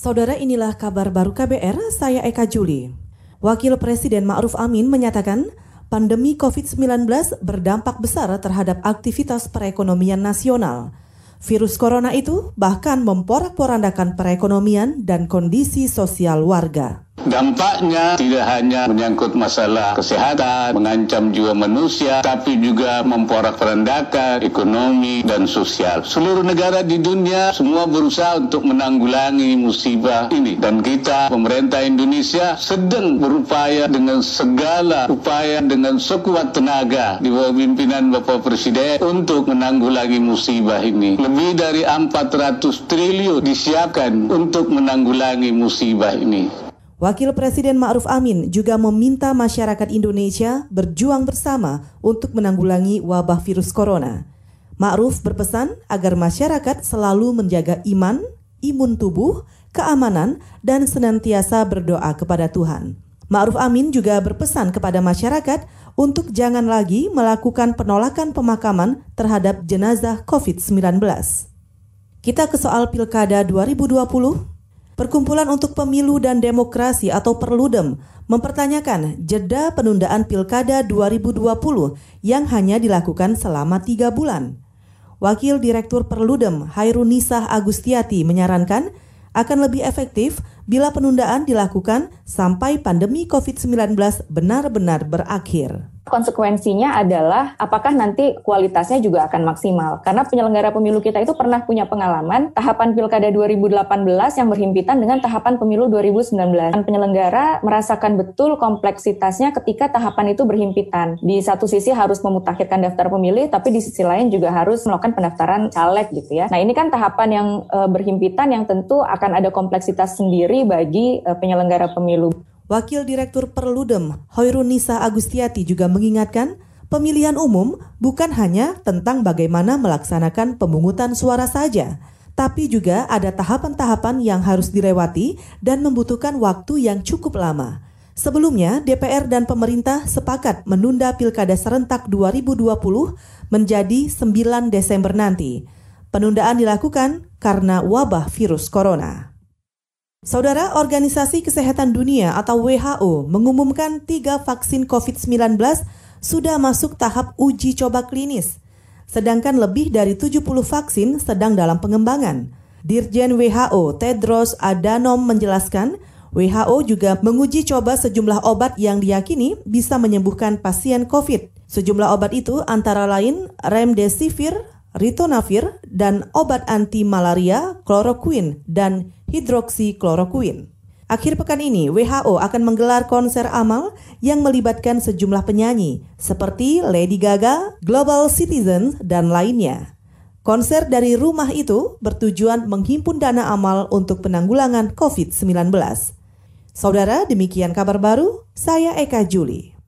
Saudara inilah kabar baru KBR, saya Eka Juli. Wakil Presiden Ma'ruf Amin menyatakan pandemi COVID-19 berdampak besar terhadap aktivitas perekonomian nasional. Virus corona itu bahkan memporak-porandakan perekonomian dan kondisi sosial warga. Dampaknya tidak hanya menyangkut masalah kesehatan, mengancam jiwa manusia, tapi juga memporak-porandakan ekonomi dan sosial. Seluruh negara di dunia semua berusaha untuk menanggulangi musibah ini. Dan kita, pemerintah Indonesia, sedang berupaya dengan segala upaya dengan sekuat tenaga di bawah pimpinan Bapak Presiden untuk menanggulangi musibah ini. Lebih dari 400 triliun disiapkan untuk menanggulangi musibah ini. Wakil Presiden Ma'ruf Amin juga meminta masyarakat Indonesia berjuang bersama untuk menanggulangi wabah virus corona. Ma'ruf berpesan agar masyarakat selalu menjaga iman, imun tubuh, keamanan, dan senantiasa berdoa kepada Tuhan. Ma'ruf Amin juga berpesan kepada masyarakat untuk jangan lagi melakukan penolakan pemakaman terhadap jenazah COVID-19. Kita ke soal Pilkada 2020. Perkumpulan untuk Pemilu dan Demokrasi atau Perludem mempertanyakan jeda penundaan Pilkada 2020 yang hanya dilakukan selama tiga bulan. Wakil Direktur Perludem Hairunisa Agustiati menyarankan akan lebih efektif bila penundaan dilakukan sampai pandemi COVID-19 benar-benar berakhir konsekuensinya adalah apakah nanti kualitasnya juga akan maksimal. Karena penyelenggara pemilu kita itu pernah punya pengalaman tahapan Pilkada 2018 yang berhimpitan dengan tahapan pemilu 2019. Dan penyelenggara merasakan betul kompleksitasnya ketika tahapan itu berhimpitan. Di satu sisi harus memutakhirkan daftar pemilih, tapi di sisi lain juga harus melakukan pendaftaran caleg gitu ya. Nah ini kan tahapan yang e, berhimpitan yang tentu akan ada kompleksitas sendiri bagi e, penyelenggara pemilu. Wakil Direktur Perludem, Hoirunisa Agustiati juga mengingatkan, pemilihan umum bukan hanya tentang bagaimana melaksanakan pemungutan suara saja, tapi juga ada tahapan-tahapan yang harus dilewati dan membutuhkan waktu yang cukup lama. Sebelumnya, DPR dan pemerintah sepakat menunda Pilkada serentak 2020 menjadi 9 Desember nanti. Penundaan dilakukan karena wabah virus corona. Saudara Organisasi Kesehatan Dunia atau WHO mengumumkan tiga vaksin COVID-19 sudah masuk tahap uji coba klinis, sedangkan lebih dari 70 vaksin sedang dalam pengembangan. Dirjen WHO Tedros Adhanom menjelaskan, WHO juga menguji coba sejumlah obat yang diyakini bisa menyembuhkan pasien COVID. Sejumlah obat itu antara lain remdesivir, ritonavir, dan obat anti malaria, kloroquine, dan hidroksikloroquine. Akhir pekan ini, WHO akan menggelar konser amal yang melibatkan sejumlah penyanyi seperti Lady Gaga, Global Citizen, dan lainnya. Konser dari rumah itu bertujuan menghimpun dana amal untuk penanggulangan COVID-19. Saudara, demikian kabar baru. Saya Eka Juli.